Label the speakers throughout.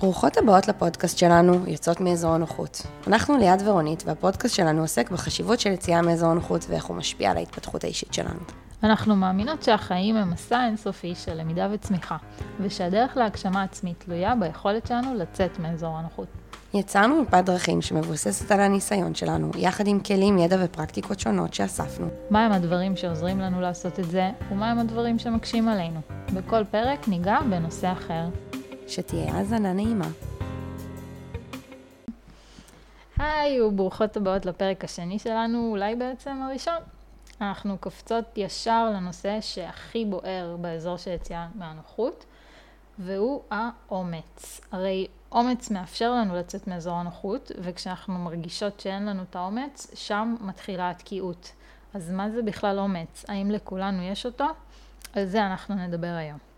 Speaker 1: ברוכות הבאות לפודקאסט שלנו, יוצאות מאזור הנוחות. אנחנו ליעד ורונית, והפודקאסט שלנו עוסק בחשיבות של יציאה מאזור הנוחות ואיך הוא משפיע על ההתפתחות האישית שלנו.
Speaker 2: אנחנו מאמינות שהחיים הם מסע אינסופי של למידה וצמיחה, ושהדרך להגשמה עצמית תלויה ביכולת שלנו לצאת מאזור הנוחות.
Speaker 1: יצרנו מפת דרכים שמבוססת על הניסיון שלנו, יחד עם כלים, ידע ופרקטיקות שונות שאספנו.
Speaker 2: מהם הדברים שעוזרים לנו לעשות את זה, ומהם הדברים שמקשים עלינו. בכל פרק ניגע בנושא אחר.
Speaker 1: שתהיה האזנה נעימה.
Speaker 2: היי, וברוכות הבאות לפרק השני שלנו, אולי בעצם הראשון. אנחנו קופצות ישר לנושא שהכי בוער באזור של יציאה מהנוחות, והוא האומץ. הרי אומץ מאפשר לנו לצאת מאזור הנוחות, וכשאנחנו מרגישות שאין לנו את האומץ, שם מתחילה התקיעות. אז מה זה בכלל אומץ? האם לכולנו יש אותו? על זה אנחנו נדבר היום.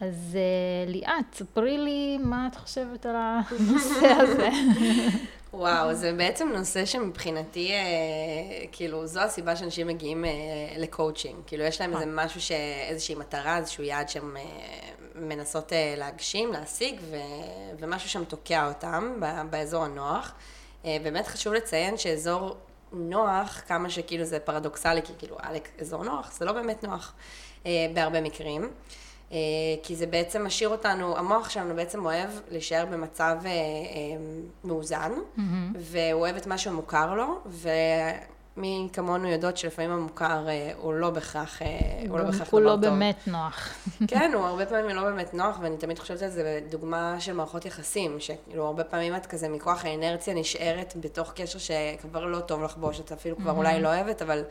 Speaker 2: אז uh, ליאת, ספרי לי מה את חושבת על הנושא הזה.
Speaker 1: וואו, זה בעצם נושא שמבחינתי, אה, כאילו, זו הסיבה שאנשים מגיעים אה, לקואוצ'ינג. כאילו, יש להם איזה משהו, ש... איזושהי מטרה, איזשהו יעד שהם אה, מנסות אה, להגשים, להשיג, ו... ומשהו שם תוקע אותם ב... באזור הנוח. אה, באמת חשוב לציין שאזור נוח, כמה שכאילו זה פרדוקסלי, כי כאילו, עלק, אזור נוח, זה לא באמת נוח אה, בהרבה מקרים. אה, כי זה בעצם משאיר אותנו, המוח שלנו בעצם אוהב להישאר במצב אה, אה, מאוזן, mm-hmm. והוא אוהב את מה שמוכר לו, ומי כמונו יודעות שלפעמים המוכר הוא לא בהכרח, הוא לא בהכרח דבר טוב.
Speaker 2: הוא לא באמת נוח.
Speaker 1: כן, הוא הרבה פעמים לא באמת נוח, ואני תמיד חושבת על זה בדוגמה של מערכות יחסים, שכאילו הרבה פעמים את כזה מכוח האנרציה נשארת בתוך קשר שכבר לא טוב לחבוש, את אפילו כבר mm-hmm. אולי לא אוהבת, אבל...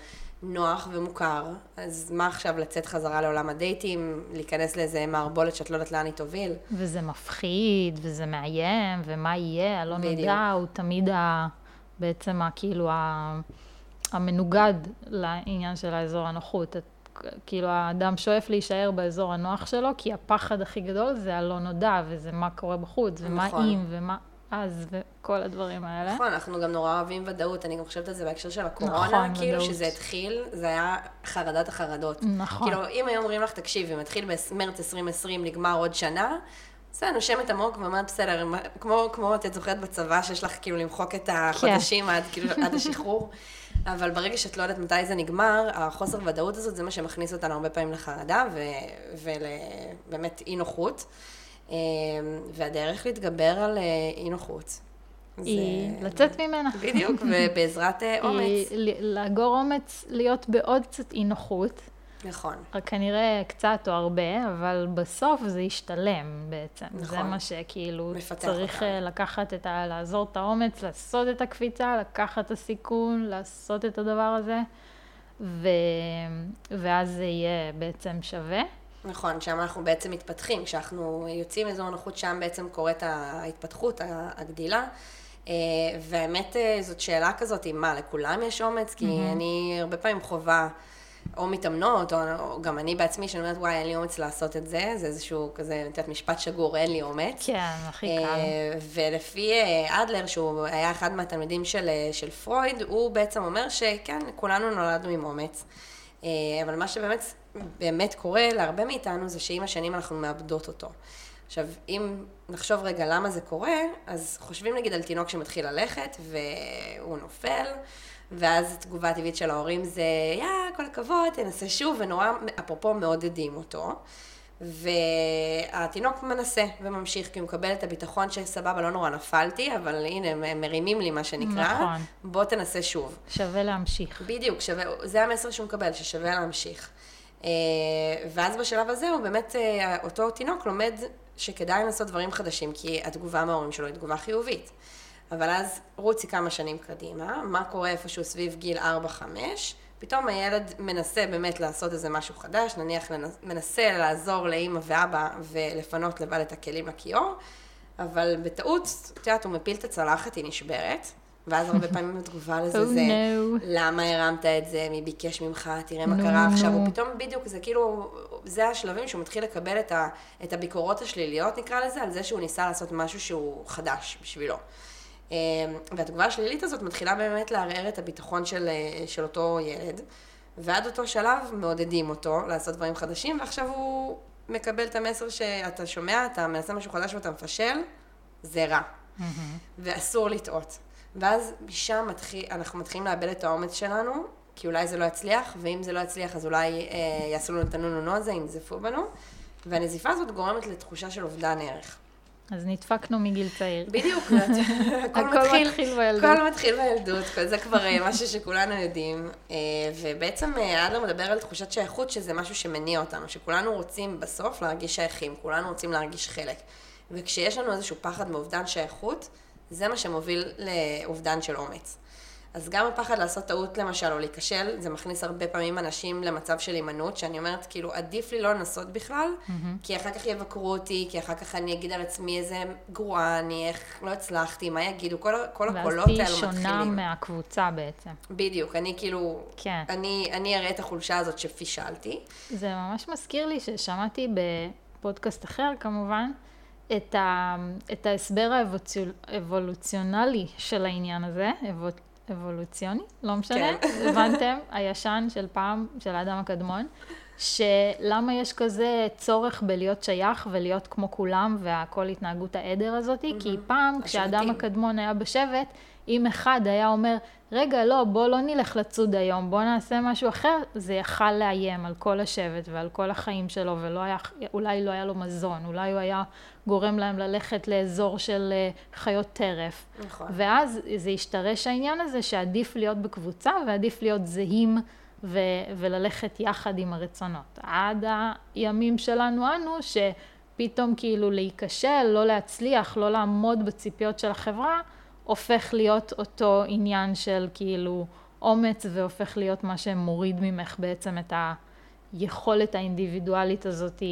Speaker 1: נוח ומוכר, אז מה עכשיו לצאת חזרה לעולם הדייטים, להיכנס לאיזה מערבולת שאת לא יודעת לאן היא תוביל?
Speaker 2: וזה מפחיד, וזה מאיים, ומה יהיה, הלא נודע, הוא תמיד ה... בעצם ה... כאילו ה... המנוגד לעניין של האזור הנוחות. את, כאילו האדם שואף להישאר באזור הנוח שלו, כי הפחד הכי גדול זה הלא נודע, וזה מה קורה בחוץ, ומה נכון. אם, ומה... אז וכל הדברים האלה.
Speaker 1: נכון, אנחנו גם נורא אוהבים ודאות, אני גם חושבת על זה בהקשר של הקורונה, נכון, כאילו ודאות. שזה התחיל, זה היה חרדת החרדות.
Speaker 2: נכון.
Speaker 1: כאילו, אם היו אומרים לך, תקשיבי, מתחיל במרץ 2020, נגמר עוד שנה, בסדר, נושמת עמוק ואומרת, בסדר, כמו, כמו את זוכרת בצבא, שיש לך כאילו למחוק את החודשים כן. עד, כאילו, עד השחרור, אבל ברגע שאת לא יודעת מתי זה נגמר, החוסר ודאות הזאת זה מה שמכניס אותנו הרבה פעמים לחרדה ולבאמת אי נוחות. אמ, והדרך להתגבר על אה, אי נוחות.
Speaker 2: היא זה... לצאת ממנה.
Speaker 1: בדיוק, ובעזרת אה, אומץ.
Speaker 2: היא לאגור אומץ, להיות בעוד קצת אי נוחות.
Speaker 1: נכון.
Speaker 2: כנראה קצת או הרבה, אבל בסוף זה ישתלם בעצם. נכון. זה מה שכאילו צריך אותה. אה, לקחת את ה... לעזור את האומץ, לעשות את הקפיצה, לקחת את הסיכון, לעשות את הדבר הזה, ו... ואז זה יהיה בעצם שווה.
Speaker 1: נכון, שם אנחנו בעצם מתפתחים, כשאנחנו יוצאים מאזור נוחות, שם בעצם קורית ההתפתחות, הגדילה. אה, והאמת, אה, זאת שאלה כזאת, אם מה, לכולם יש אומץ? כי mm-hmm. אני הרבה פעמים חווה או מתאמנות, או, או גם אני בעצמי, שאני אומרת, וואי, אין לי אומץ לעשות את זה, זה איזשהו כזה, את יודעת, משפט שגור, אין לי אומץ.
Speaker 2: כן, הכי קל. אה,
Speaker 1: ולפי אדלר, שהוא היה אחד מהתלמידים של, של פרויד, הוא בעצם אומר שכן, כולנו נולדנו עם אומץ. אבל מה שבאמת באמת קורה להרבה מאיתנו זה שעם השנים אנחנו מאבדות אותו. עכשיו, אם נחשוב רגע למה זה קורה, אז חושבים נגיד על תינוק שמתחיל ללכת והוא נופל, ואז התגובה הטבעית של ההורים זה, יא, כל הכבוד, תנסה שוב, ונורא, אפרופו, מעודדים אותו. והתינוק מנסה וממשיך, כי הוא מקבל את הביטחון שסבבה, לא נורא נפלתי, אבל הנה, הם מרימים לי מה שנקרא. נכון. בוא תנסה שוב.
Speaker 2: שווה להמשיך.
Speaker 1: בדיוק, שווה, זה המסר שהוא מקבל, ששווה להמשיך. אה, ואז בשלב הזה הוא באמת, אה, אותו תינוק לומד שכדאי לעשות דברים חדשים, כי התגובה מההורים שלו היא תגובה חיובית. אבל אז רוצי כמה שנים קדימה, מה קורה איפשהו סביב גיל 4-5, פתאום הילד מנסה באמת לעשות איזה משהו חדש, נניח מנסה לעזור לאימא ואבא ולפנות לבד את הכלים לכיור, אבל בטעות, את יודעת, הוא מפיל את הצלחת, היא נשברת, ואז הרבה פעמים התגובה לזה oh, זה, no. למה הרמת את זה, מי ביקש ממך, תראה מה no, קרה no. עכשיו, הוא פתאום בדיוק, זה כאילו, זה השלבים שהוא מתחיל לקבל את, ה, את הביקורות השליליות, נקרא לזה, על זה שהוא ניסה לעשות משהו שהוא חדש בשבילו. אמ, והתגובה השלילית הזאת מתחילה באמת לערער את הביטחון של, של אותו ילד, ועד אותו שלב מעודדים אותו לעשות דברים חדשים, ועכשיו הוא מקבל את המסר שאתה שומע, אתה מנסה משהו חדש ואתה מפשל, זה רע. ואסור לטעות. ואז משם מתחיל, אנחנו מתחילים לאבד את האומץ שלנו, כי אולי זה לא יצליח, ואם זה לא יצליח אז אולי אה, יעשו לנו את הנו-נו-נו הזה, ינזפו בנו. והנזיפה הזאת גורמת לתחושה של אובדן ערך.
Speaker 2: אז נדפקנו מגיל צעיר.
Speaker 1: בדיוק,
Speaker 2: הכל מתחיל בילדות.
Speaker 1: הכל מתחיל בילדות, זה כבר אה, משהו שכולנו יודעים. אה, ובעצם אה, אדלר מדבר על תחושת שייכות, שזה משהו שמניע אותנו, שכולנו רוצים בסוף להרגיש שייכים, כולנו רוצים להרגיש חלק. וכשיש לנו איזשהו פחד מאובדן שייכות, זה מה שמוביל לאובדן של אומץ. אז גם הפחד לעשות טעות למשל, או להיכשל, זה מכניס הרבה פעמים אנשים למצב של הימנעות, שאני אומרת, כאילו, עדיף לי לא לנסות בכלל, mm-hmm. כי אחר כך יבקרו אותי, כי אחר כך אני אגיד על עצמי איזה גרועה אני, איך לא הצלחתי, מה יגידו, כל, כל הקולות האלה מתחילים.
Speaker 2: ואז תהיי שונה מהקבוצה בעצם.
Speaker 1: בדיוק, אני כאילו, כן. אני, אני אראה את החולשה הזאת שפישלתי.
Speaker 2: זה ממש מזכיר לי ששמעתי בפודקאסט אחר, כמובן, את, ה, את ההסבר האבולוציונלי של העניין הזה, אבולוציוני, לא משנה, כן. הבנתם? הישן של פעם, של האדם הקדמון, שלמה יש כזה צורך בלהיות שייך ולהיות כמו כולם והכל התנהגות העדר הזאת, mm-hmm. כי פעם כשהאדם הקדמון היה בשבט, אם אחד היה אומר, רגע, לא, בוא לא נלך לצוד היום, בוא נעשה משהו אחר, זה יכל לאיים על כל השבט ועל כל החיים שלו, ואולי לא היה לו מזון, אולי הוא היה גורם להם ללכת לאזור של אה, חיות טרף. נכון. ואז זה השתרש העניין הזה שעדיף להיות בקבוצה ועדיף להיות זהים ו- וללכת יחד עם הרצונות. עד הימים שלנו אנו, שפתאום כאילו להיכשל, לא להצליח, לא לעמוד בציפיות של החברה, הופך להיות אותו עניין של כאילו אומץ והופך להיות מה שמוריד ממך בעצם את היכולת האינדיבידואלית הזאת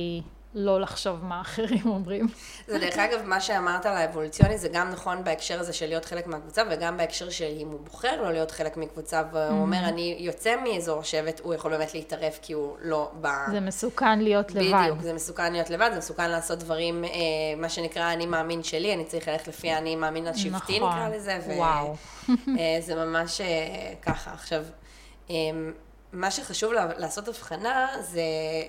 Speaker 2: לא לחשוב מה אחרים אומרים.
Speaker 1: זה דרך אגב, מה שאמרת על האבולוציוני, זה גם נכון בהקשר הזה של להיות חלק מהקבוצה, וגם בהקשר של אם הוא בוחר לא להיות חלק מקבוצה, והוא mm-hmm. אומר, אני יוצא מאזור שבט, הוא יכול באמת להתערף כי הוא לא ב...
Speaker 2: זה מסוכן להיות לבד.
Speaker 1: בדיוק, זה מסוכן להיות לבד, זה מסוכן לעשות דברים, אה, מה שנקרא אני מאמין שלי, אני צריך ללכת לפי אני מאמין השבטי, נכון. נקרא לזה. וואו. אה, זה ממש אה, ככה. עכשיו, אה, מה שחשוב לעשות הבחנה זה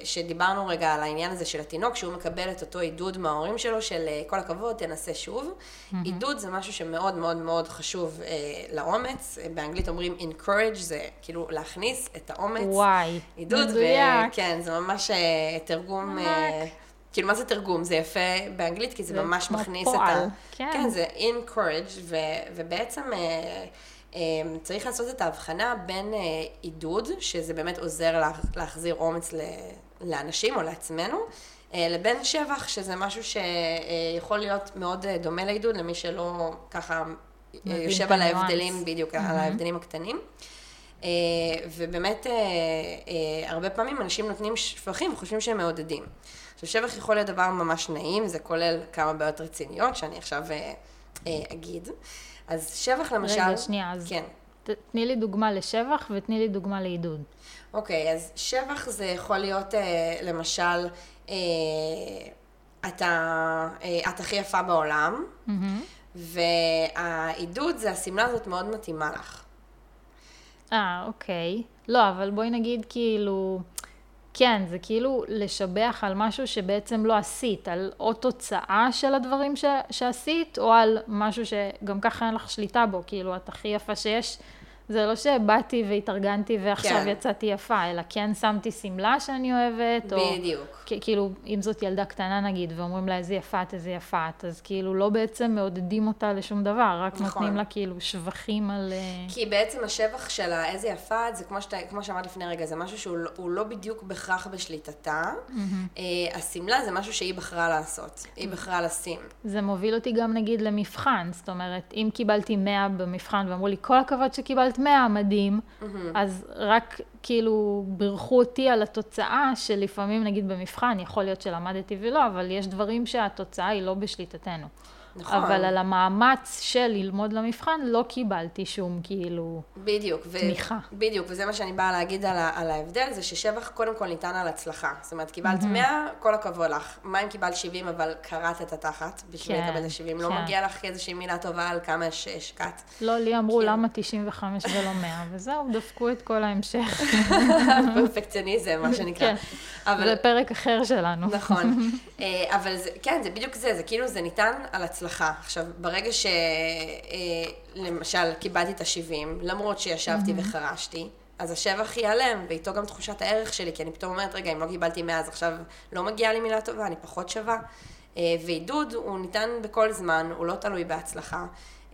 Speaker 1: שדיברנו רגע על העניין הזה של התינוק, שהוא מקבל את אותו עידוד מההורים שלו של אה, כל הכבוד, תנסה שוב. Mm-hmm. עידוד זה משהו שמאוד מאוד מאוד חשוב אה, לאומץ. באנגלית אומרים encourage, זה כאילו להכניס את האומץ.
Speaker 2: וואי,
Speaker 1: עידוד, מדויק. כן, זה ממש אה, תרגום... אה, כאילו, מה זה תרגום? זה יפה באנגלית, כי זה, זה ממש מכניס פועל. את ה... כן. כן, זה encourage, ו, ובעצם... אה, צריך לעשות את ההבחנה בין אה, עידוד, שזה באמת עוזר להחזיר אומץ לאנשים או לעצמנו, אה, לבין שבח, שזה משהו שיכול להיות מאוד אה, דומה לעידוד, למי שלא ככה יושב על ההבדלים, בדיוק, mm-hmm. על ההבדלים הקטנים. ובאמת, הרבה פעמים אנשים נותנים שבחים וחושבים שהם מעודדים. עכשיו, שבח יכול להיות דבר ממש נעים, זה כולל כמה בעיות רציניות, שאני עכשיו אגיד. אז שבח למשל...
Speaker 2: רגע, שנייה, אז כן. תני לי דוגמה לשבח ותני לי דוגמה לעידוד.
Speaker 1: אוקיי, אז שבח זה יכול להיות אה, למשל, אה, אתה, אה, את הכי יפה בעולם, mm-hmm. והעידוד זה השמלה הזאת מאוד מתאימה לך.
Speaker 2: אה, אוקיי. לא, אבל בואי נגיד כאילו... כן, זה כאילו לשבח על משהו שבעצם לא עשית, על או תוצאה של הדברים ש, שעשית, או על משהו שגם ככה אין לך שליטה בו, כאילו, את הכי יפה שיש, זה לא שבאתי והתארגנתי ועכשיו כן. יצאתי יפה, אלא כן שמתי שמלה שאני אוהבת,
Speaker 1: או... בדיוק.
Speaker 2: כאילו, אם זאת ילדה קטנה נגיד, ואומרים לה איזה יפה את, איזה יפה את, אז כאילו לא בעצם מעודדים אותה לשום דבר, רק נכון. נותנים לה כאילו שבחים על... אה,
Speaker 1: כי בעצם השבח שלה, איזה יפה את, זה כמו, שת, כמו שאמרת לפני רגע, זה משהו שהוא לא, לא בדיוק בהכרח בשליטתה. Mm-hmm. השמלה זה משהו שהיא בחרה לעשות, היא בחרה לשים.
Speaker 2: זה מוביל אותי גם נגיד למבחן, זאת אומרת, אם קיבלתי 100 במבחן ואמרו לי, כל הכבוד שקיבלת 100, מדהים, mm-hmm. אז רק כאילו בירכו אותי על התוצאה, שלפעמים נגיד במבחן, יכול להיות שלמדתי ולא, אבל יש דברים שהתוצאה היא לא בשליטתנו.
Speaker 1: נכון.
Speaker 2: אבל על המאמץ של ללמוד למבחן לא קיבלתי שום כאילו
Speaker 1: בדיוק. ו-
Speaker 2: תמיכה.
Speaker 1: בדיוק, וזה מה שאני באה להגיד על, ה- על ההבדל, זה ששבח קודם כל ניתן על הצלחה. זאת אומרת, קיבלת 100, כל הכבוד לך. מה אם קיבלת 70, אבל קראת את התחת בשביל
Speaker 2: כן,
Speaker 1: לקבל את ה-70? לא
Speaker 2: כן.
Speaker 1: מגיע לך איזושהי מילה טובה על כמה הש- השקעת.
Speaker 2: לא, לי אמרו
Speaker 1: כן.
Speaker 2: למה 95 ולא 100, וזהו, דפקו את כל ההמשך.
Speaker 1: פרפקציוניזם, מה שנקרא.
Speaker 2: כן,
Speaker 1: אבל...
Speaker 2: זה פרק אחר שלנו.
Speaker 1: נכון. אה, אבל זה, כן, זה בדיוק זה, זה כאילו, זה ניתן על הצלחה. עכשיו, ברגע שלמשל קיבלתי את ה-70, למרות שישבתי וחרשתי, אז השבח ייעלם, ואיתו גם תחושת הערך שלי, כי אני פתאום אומרת, רגע, אם לא קיבלתי 100, אז עכשיו לא מגיעה לי מילה טובה, אני פחות שווה. אה, ועידוד הוא ניתן בכל זמן, הוא לא תלוי בהצלחה.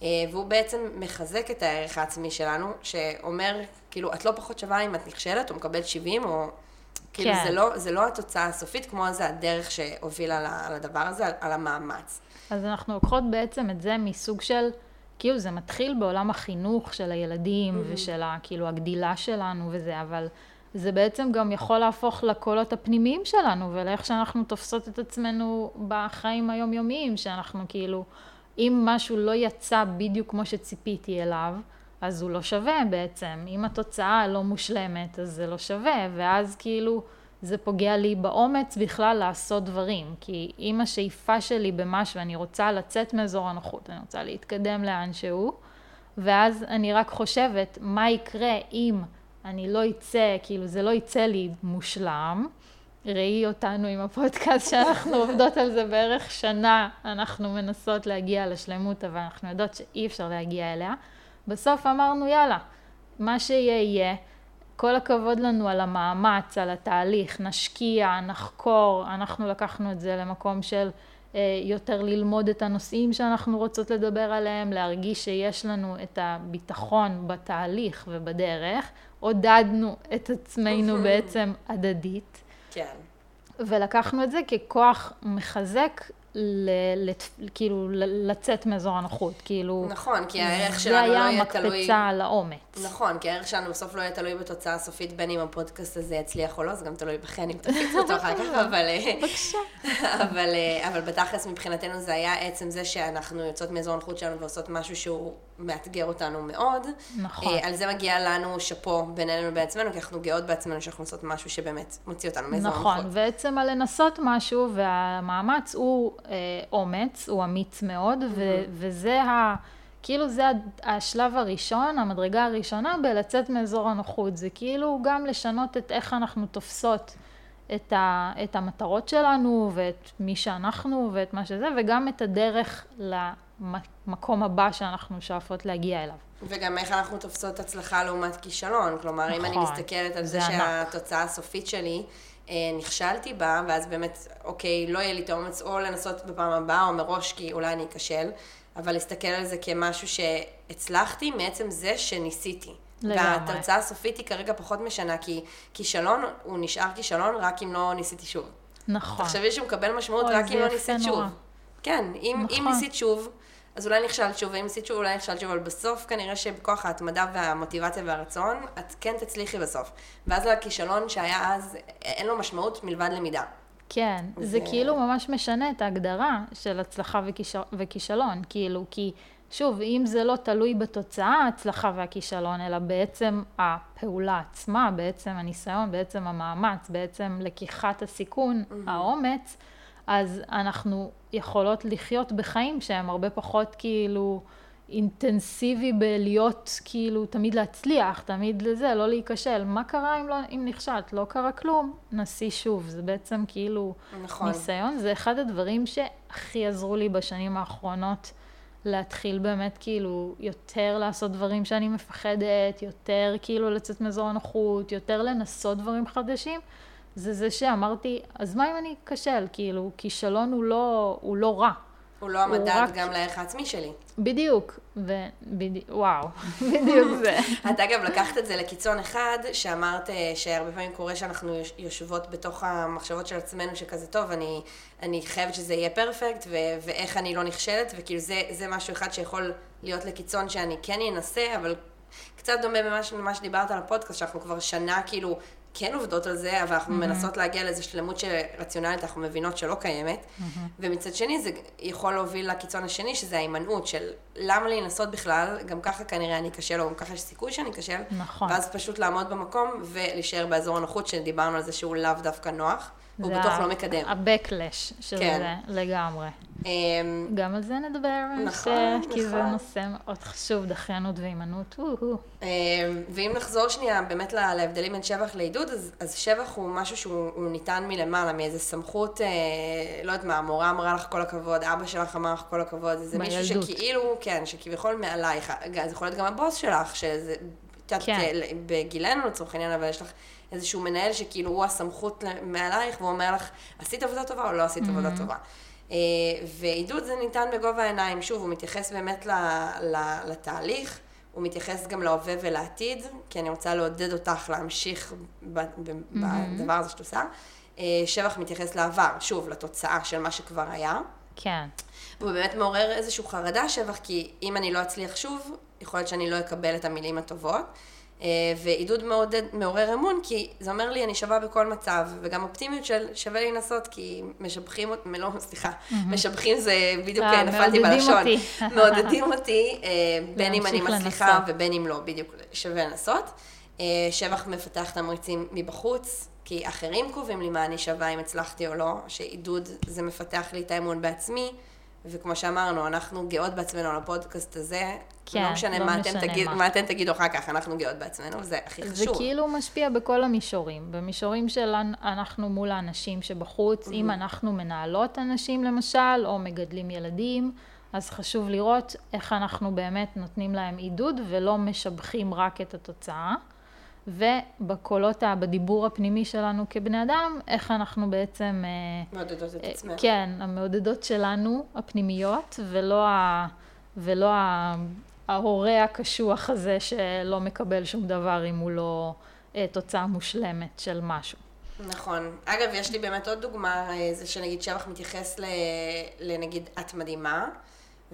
Speaker 1: אה, והוא בעצם מחזק את הערך העצמי שלנו, שאומר, כאילו, את לא פחות שווה אם את נכשלת, או מקבלת 70, או... כאילו,
Speaker 2: כן.
Speaker 1: זה, לא, זה לא התוצאה הסופית, כמו זה הדרך שהובילה לדבר הזה, על המאמץ.
Speaker 2: אז אנחנו לוקחות בעצם את זה מסוג של, כאילו זה מתחיל בעולם החינוך של הילדים
Speaker 1: Mm-hmm.
Speaker 2: ושל ה, כאילו הגדילה שלנו וזה, אבל זה בעצם גם יכול להפוך לקולות הפנימיים שלנו ולאיך שאנחנו תופסות את עצמנו בחיים היומיומיים, שאנחנו כאילו, אם משהו לא יצא בדיוק כמו שציפיתי אליו, אז הוא לא שווה בעצם. אם התוצאה לא מושלמת, אז זה לא שווה, ואז כאילו זה פוגע לי באומץ בכלל לעשות דברים. כי אם השאיפה שלי במשהו, אני רוצה לצאת מאזור הנוחות, אני רוצה להתקדם לאן שהוא, ואז אני רק חושבת, מה יקרה אם אני לא אצא, כאילו זה לא יצא לי מושלם. ראי אותנו עם הפודקאסט שאנחנו עובדות על זה בערך שנה, אנחנו מנסות להגיע לשלמות, אבל אנחנו יודעות שאי אפשר להגיע אליה. בסוף אמרנו, יאללה, מה שיהיה יהיה. כל הכבוד לנו על המאמץ, על התהליך, נשקיע, נחקור, אנחנו לקחנו את זה למקום של אה, יותר ללמוד את הנושאים שאנחנו רוצות לדבר עליהם, להרגיש שיש לנו את הביטחון בתהליך ובדרך, עודדנו את עצמנו בעצם הדדית,
Speaker 1: כן.
Speaker 2: ולקחנו את זה ככוח מחזק ל, לת, כאילו לצאת מאזור הנוחות, כאילו,
Speaker 1: נכון, כי הערך
Speaker 2: זה
Speaker 1: שלנו לא
Speaker 2: היה
Speaker 1: יהיה תלוי...
Speaker 2: המקפצה על האומץ.
Speaker 1: נכון, כי הערך שלנו בסוף לא יהיה תלוי בתוצאה הסופית, בין אם הפודקאסט הזה יצליח או לא, זה גם תלוי בכן אם תפיץ אותו אחר כך, אבל... אה,
Speaker 2: בבקשה.
Speaker 1: אבל, אה, אבל בתכלס מבחינתנו זה היה עצם זה שאנחנו יוצאות מאזור הנוחות שלנו ועושות משהו שהוא מאתגר אותנו מאוד.
Speaker 2: נכון.
Speaker 1: אה, על זה מגיע לנו שאפו בינינו בעצמנו, כי אנחנו גאות בעצמנו שאנחנו עושות משהו שבאמת מוציא אותנו מאזור הנוחות.
Speaker 2: נכון, ועצם הלנסות משהו, והמאמץ הוא אה, אומץ, הוא אמיץ מאוד, ו- וזה ה... כאילו זה השלב הראשון, המדרגה הראשונה בלצאת מאזור הנוחות. זה כאילו גם לשנות את איך אנחנו תופסות את, ה, את המטרות שלנו, ואת מי שאנחנו, ואת מה שזה, וגם את הדרך למקום הבא שאנחנו שואפות להגיע אליו.
Speaker 1: וגם איך אנחנו תופסות הצלחה לעומת כישלון. כלומר, אם אני
Speaker 2: נכון,
Speaker 1: מסתכלת על
Speaker 2: זה
Speaker 1: זה. שהתוצאה הסופית שלי, אה, נכשלתי בה, ואז באמת, אוקיי, לא יהיה לי את האומץ או לנסות בפעם הבאה, או מראש, כי אולי אני אכשל, אבל להסתכל על זה כמשהו שהצלחתי מעצם זה שניסיתי.
Speaker 2: לגמרי.
Speaker 1: והתוצאה הסופית היא כרגע פחות משנה, כי כישלון, הוא נשאר כישלון רק אם לא ניסיתי שוב.
Speaker 2: נכון.
Speaker 1: תחשבי שהוא מקבל משמעות רק אם לא ניסית
Speaker 2: נורא.
Speaker 1: שוב. כן, אם, אם
Speaker 2: נכון.
Speaker 1: ניסית שוב, אז אולי נכשלת שוב, ואם ניסית שוב, אולי נכשלת שוב, אבל בסוף כנראה שבכוח ההתמדה והמוטיבציה והרצון, את כן תצליחי בסוף. ואז לכישלון שהיה אז, אין לו משמעות מלבד למידה.
Speaker 2: כן, זה,
Speaker 1: זה-
Speaker 2: כאילו ממש משנה את ההגדרה של הצלחה וכיש... וכישלון, כאילו, כי שוב, אם זה לא תלוי בתוצאה, ההצלחה והכישלון, אלא בעצם הפעולה עצמה, בעצם הניסיון, בעצם המאמץ, בעצם לקיחת הסיכון, האומץ, אז אנחנו יכולות לחיות בחיים שהם הרבה פחות כאילו אינטנסיבי בלהיות כאילו תמיד להצליח, תמיד לזה, לא להיכשל. מה קרה אם, לא, אם נכשלת? לא קרה כלום, נסי שוב. זה בעצם כאילו
Speaker 1: נכון.
Speaker 2: ניסיון. זה אחד הדברים שהכי עזרו לי בשנים האחרונות להתחיל באמת כאילו יותר לעשות דברים שאני מפחדת, יותר כאילו לצאת מאזור הנוחות, יותר לנסות דברים חדשים. זה זה שאמרתי, אז מה אם אני אכשל? כאילו, כישלון הוא לא, הוא לא רע.
Speaker 1: הוא לא המדד
Speaker 2: רק-
Speaker 1: גם לערך העצמי שלי.
Speaker 2: בדיוק, ובדיוק, וואו, בדיוק זה.
Speaker 1: את אגב לקחת את זה לקיצון אחד, שאמרת אה, שהרבה פעמים קורה שאנחנו יוש- יושבות בתוך המחשבות של עצמנו, שכזה טוב, אני, אני חייבת שזה יהיה פרפקט, ו- ואיך אני לא נכשלת, וכאילו זה, זה משהו אחד שיכול להיות לקיצון שאני כן אנסה, אבל קצת דומה למה שדיברת על הפודקאסט, שאנחנו כבר שנה כאילו כן עובדות על זה, אבל אנחנו מנסות להגיע לאיזו שלמות שרציונלית אנחנו מבינות שלא קיימת. ומצד שני זה יכול להוביל לקיצון השני, שזה ההימנעות של למה לי לנסות בכלל, גם ככה כנראה אני אכשל, או גם ככה יש סיכוי שאני אכשל.
Speaker 2: נכון.
Speaker 1: ואז פשוט לעמוד במקום ולהישאר באזור הנוחות, שדיברנו על זה שהוא לאו דווקא נוח, והוא
Speaker 2: זה
Speaker 1: בטוח לא מקדם.
Speaker 2: ה-backlash של
Speaker 1: כן.
Speaker 2: לגמרי.
Speaker 1: אמ,
Speaker 2: גם על זה נדבר,
Speaker 1: נכון,
Speaker 2: ש- כי זה
Speaker 1: נכון.
Speaker 2: נושא מאוד חשוב, דחיינות והימנעות.
Speaker 1: אמ, ואם נחזור שנייה באמת לה- להבדלים בין שבח לעידוד, אז, אז שבח הוא משהו שהוא הוא ניתן מלמעלה, מאיזה סמכות, אה, לא יודעת מה, המורה אמרה לך כל הכבוד, אבא שלך אמר לך כל הכבוד, זה מישהו. שכאילו, כן, שכביכול מעלייך, זה יכול להיות גם הבוס שלך, שזה, את יודעת,
Speaker 2: כן.
Speaker 1: אה, בגילנו לצורך העניין, אבל יש לך איזשהו מנהל שכאילו הוא הסמכות מעלייך, והוא אומר לך, עשית עבודה טובה או לא עשית עבודה טובה. אה, ועידוד זה ניתן בגובה העיניים, שוב, הוא מתייחס באמת לתהליך, הוא מתייחס גם להווה ולעתיד, כי אני רוצה לעודד אותך להמשיך בדבר הזה שאת עושה. אה, שבח מתייחס לעבר, שוב, לתוצאה של מה שכבר היה.
Speaker 2: כן,
Speaker 1: והוא באמת מעורר איזושהי חרדה שבח, כי אם אני לא אצליח שוב, יכול להיות שאני לא אקבל את המילים הטובות. אה, ועידוד מעודד, מעורר אמון, כי זה אומר לי, אני שווה בכל מצב, וגם אופטימיות של שווה לי לנסות, כי משבחים אותי, לא, סליחה, משבחים זה בדיוק
Speaker 2: אה,
Speaker 1: נפלתי
Speaker 2: מעודדים
Speaker 1: בלשון.
Speaker 2: אותי.
Speaker 1: מעודדים אותי, אה, בין אם אני מצליחה. ובין אם לא, בדיוק, שווה לנסות. אה, שבח מפתח תמריצים מבחוץ, כי אחרים קובעים לי מה אני שווה, אם הצלחתי או לא, שעידוד זה מפתח לי את האמון בעצמי, וכמו שאמרנו, אנחנו גאות בעצמנו על הפודקאסט הזה,
Speaker 2: כן,
Speaker 1: לא משנה
Speaker 2: לא
Speaker 1: מה אתם,
Speaker 2: משנה
Speaker 1: תגיד,
Speaker 2: מה.
Speaker 1: מה אתם תגידו אחר כך, אנחנו גאות בעצמנו, זה הכי
Speaker 2: זה
Speaker 1: חשוב.
Speaker 2: כאילו משפיע בכל המישורים. במישורים של אנחנו מול האנשים שבחוץ, אם אנחנו מנהלות אנשים למשל, או מגדלים ילדים, אז חשוב לראות איך אנחנו באמת נותנים להם עידוד ולא משבחים רק את התוצאה. ובקולות, בדיבור הפנימי שלנו כבני אדם, איך אנחנו בעצם... אה,
Speaker 1: מעודדות את
Speaker 2: אה,
Speaker 1: עצמך.
Speaker 2: כן, המעודדות שלנו, הפנימיות, ולא, ה, ולא ה, ההורה הקשוח הזה שלא מקבל שום דבר אם הוא לא אה, תוצאה מושלמת של משהו.
Speaker 1: נכון. אגב, יש לי באמת עוד דוגמה, זה שנגיד שבח מתייחס ל... לנגיד, את מדהימה,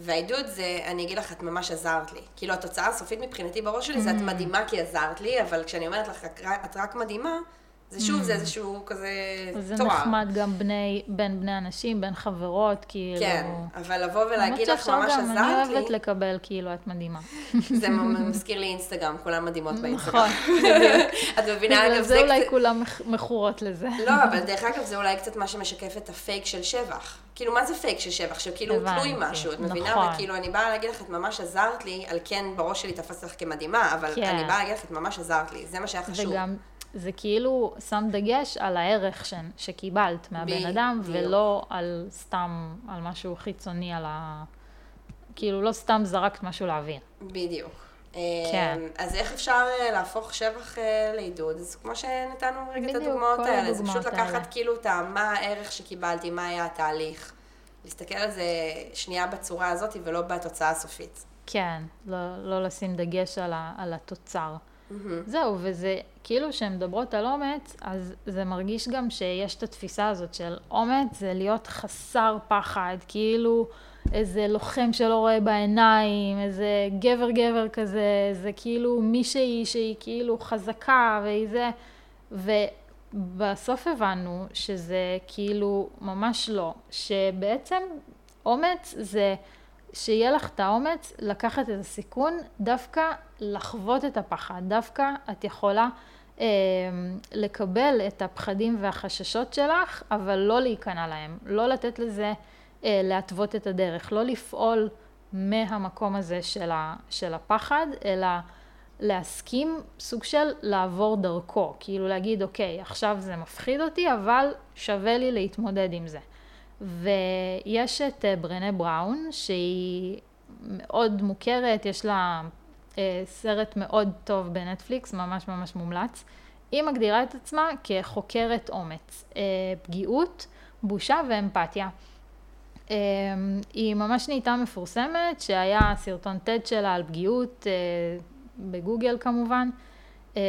Speaker 1: והעידוד זה, אני אגיד לך, את ממש עזרת לי. כאילו, התוצאה הסופית מבחינתי בראש שלי זה את מדהימה כי עזרת לי, אבל כשאני אומרת לך, "את רק- את רק מדהימה, זה שוב, זה איזשהו כזה
Speaker 2: זה
Speaker 1: תואר.
Speaker 2: נחמד גם בני, בין בני אנשים, בין חברות, כאילו...
Speaker 1: כן, אבל לבוא ולהגיד לך, ממש
Speaker 2: אני
Speaker 1: עזרת לי,
Speaker 2: אוהבת לקבל כאילו את מדהימה.
Speaker 1: זה מזכיר לי אינסטגרם, כולן מדהימות באינסטגרם.
Speaker 2: נכון.
Speaker 1: את מבינה, אגב,
Speaker 2: זה
Speaker 1: זה
Speaker 2: אולי מכ- מכורות לזה.
Speaker 1: לא, אבל דרך אגב, זה אולי קצת מה שמשקף את הפייק של שבח. כאילו, מה זה פייק של שבח? שכאילו הוא תלוי משהו, את מבינה?
Speaker 2: נכון.
Speaker 1: וכאילו, אני באה להגיד לך, את ממש עזרת לי, על כן בראש שלי תפסת לך כמדהימה, אבל
Speaker 2: כן.
Speaker 1: אני באה להגיד לך, את ממש עזרת לי, זה מה שהיה חשוב.
Speaker 2: זה כאילו שם דגש על הערך ש, שקיבלת מהבן אדם,
Speaker 1: בדיוק.
Speaker 2: ולא על סתם, על משהו חיצוני, על ה... כאילו לא סתם זרקת משהו לאוויר.
Speaker 1: בדיוק.
Speaker 2: כן.
Speaker 1: אה, אז איך אפשר אה, להפוך שבח אה, לעידוד? אז כמו שנתנו רגע את
Speaker 2: בדיוק,
Speaker 1: הדוגמאות
Speaker 2: כל
Speaker 1: האלה, זה פשוט
Speaker 2: הדוגמאות
Speaker 1: לקחת
Speaker 2: האלה.
Speaker 1: כאילו את מה הערך שקיבלתי, מה היה התהליך. להסתכל על זה שנייה בצורה הזאת ולא בתוצאה הסופית.
Speaker 2: כן, לא, לא לשים דגש על, ה, על התוצר. זהו, וזה כאילו שהן מדברות על אומץ, אז זה מרגיש גם שיש את התפיסה הזאת של אומץ זה להיות חסר פחד, כאילו איזה לוחם שלא רואה בעיניים, איזה גבר גבר כזה, זה כאילו מישהי שהיא כאילו חזקה והיא זה, ובסוף הבנו שזה כאילו ממש לא, שבעצם אומץ זה שיהיה לך את האומץ לקחת את הסיכון, דווקא לחוות את הפחד, דווקא את יכולה אה, לקבל את הפחדים והחששות שלך, אבל לא להיכנע להם, לא לתת לזה אה, להתוות את הדרך, לא לפעול מהמקום הזה של, ה, של הפחד, אלא להסכים סוג של לעבור דרכו, כאילו להגיד, אוקיי, עכשיו זה מפחיד אותי, אבל שווה לי להתמודד עם זה. ויש את אה, ברנה בראון, שהיא מאוד מוכרת, יש לה אה, סרט מאוד טוב בנטפליקס, ממש ממש מומלץ. היא מגדירה את עצמה כחוקרת אומץ, אה, פגיעות, בושה ואמפתיה. היא ממש נהייתה מפורסמת, שהיה סרטון TED שלה על פגיעות, בגוגל כמובן, אה,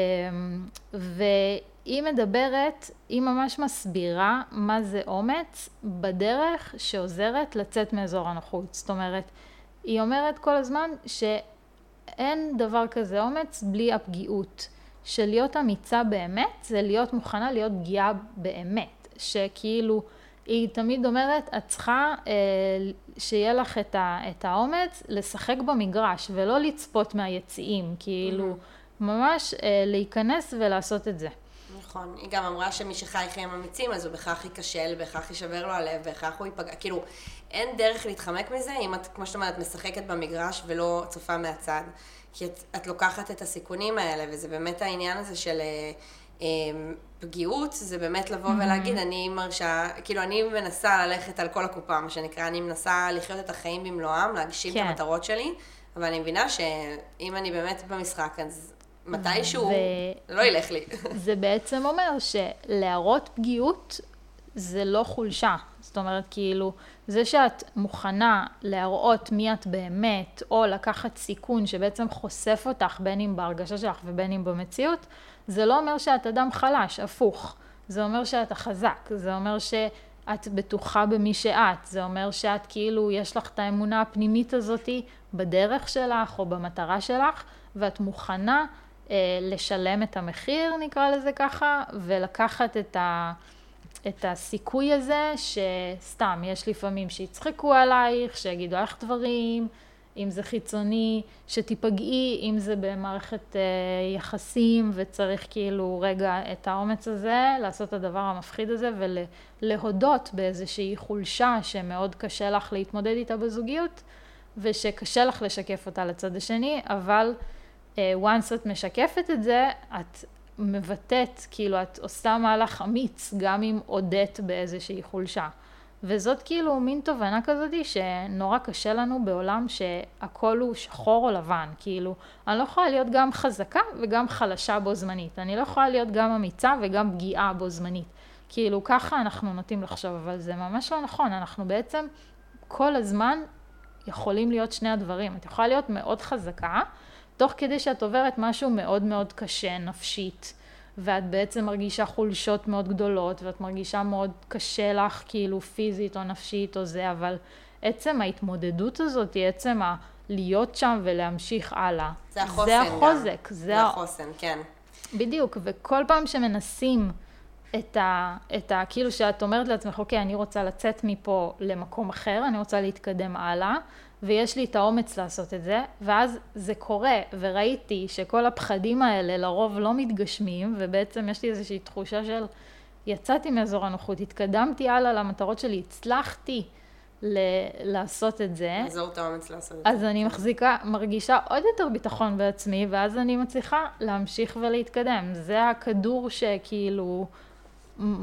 Speaker 2: והיא מדברת, היא ממש מסבירה מה זה אומץ בדרך שעוזרת לצאת מאזור הנוחות. זאת אומרת, היא אומרת כל הזמן שאין דבר כזה אומץ בלי הפגיעות. שלהיות אמיצה באמת זה להיות מוכנה להיות פגיעה באמת, שכאילו היא תמיד אומרת, את צריכה אה, שיהיה לך את, ה, את האומץ לשחק במגרש ולא לצפות מהיציעים, כאילו mm-hmm. ממש אה, להיכנס ולעשות את זה.
Speaker 1: נכון, היא גם אמרה שמי שחי חיים אמיצים, אז הוא בכך ייכשל, בכך יישבר לו הלב, בכך הוא ייפגע, כאילו, אין דרך להתחמק מזה אם את, כמו שאת אומרת, משחקת במגרש ולא צופה מהצד. כי את, את לוקחת את הסיכונים האלה, וזה באמת העניין הזה של אה, אה, פגיעות, זה באמת לבוא mm-hmm. ולהגיד, אני מרשה, כאילו, אני מנסה ללכת על כל הקופה, מה שנקרא, אני מנסה לחיות את החיים במלואם, להגשים כן. את המטרות שלי, אבל אני מבינה שאם אני באמת במשחק, אז מתישהו ו... לא ילך לי.
Speaker 2: זה בעצם אומר שלהראות פגיעות זה לא חולשה. זאת אומרת, כאילו, זה שאת מוכנה להראות מי את באמת, או לקחת סיכון שבעצם חושף אותך, בין אם בהרגשה שלך ובין אם במציאות, זה לא אומר שאת אדם חלש, הפוך. זה אומר שאתה חזק, זה אומר שאת בטוחה במי שאת, זה אומר שאת כאילו, יש לך את האמונה הפנימית הזאתי בדרך שלך או במטרה שלך, ואת מוכנה לשלם את המחיר, נקרא לזה ככה, ולקחת את ה... את הסיכוי הזה שסתם, יש לפעמים שיצחקו עלייך, שיגידו לך דברים, אם זה חיצוני, שתיפגעי, אם זה במערכת אה, יחסים וצריך כאילו רגע את האומץ הזה, לעשות את הדבר המפחיד הזה ולהודות באיזושהי חולשה שמאוד קשה לך להתמודד איתה בזוגיות ושקשה לך לשקף אותה לצד השני, אבל אה, once את משקפת את זה, את מבטאת, כאילו את עושה מהלך אמיץ, גם אם הודית באיזושהי חולשה. וזאת כאילו מין תובנה כזאתי שנורא קשה לנו בעולם שהכל הוא שחור או לבן, כאילו. אני לא יכולה להיות גם חזקה וגם חלשה בו זמנית, אני לא יכולה להיות גם אמיצה וגם פגיעה בו זמנית, כאילו ככה אנחנו נוטים לחשוב, אבל זה ממש לא נכון, אנחנו בעצם כל הזמן יכולים להיות שני הדברים, את יכולה להיות מאוד חזקה תוך כדי שאת עוברת משהו מאוד מאוד קשה נפשית, ואת בעצם מרגישה חולשות מאוד גדולות, ואת מרגישה מאוד קשה לך כאילו פיזית או נפשית או זה, אבל עצם ההתמודדות הזאת היא עצם ה... להיות שם ולהמשיך הלאה.
Speaker 1: זה החוסן
Speaker 2: זה החוזק.
Speaker 1: גם. זה, החוסן, כן.
Speaker 2: בדיוק, וכל פעם שמנסים את ה, את ה... כאילו שאת אומרת לעצמך, אוקיי, אני רוצה לצאת מפה למקום אחר, אני רוצה להתקדם הלאה, ויש לי את האומץ לעשות את זה, ואז זה קורה, וראיתי שכל הפחדים האלה לרוב לא מתגשמים, ובעצם יש לי איזושהי תחושה של יצאתי מאזור הנוחות, התקדמתי הלאה למטרות שלי, הצלחתי ל- לעשות את זה.
Speaker 1: אזור את האומץ לעשות את
Speaker 2: זה. אז אני מחזיקה, מרגישה עוד יותר ביטחון בעצמי, ואז אני מצליחה להמשיך ולהתקדם. זה הכדור שכאילו...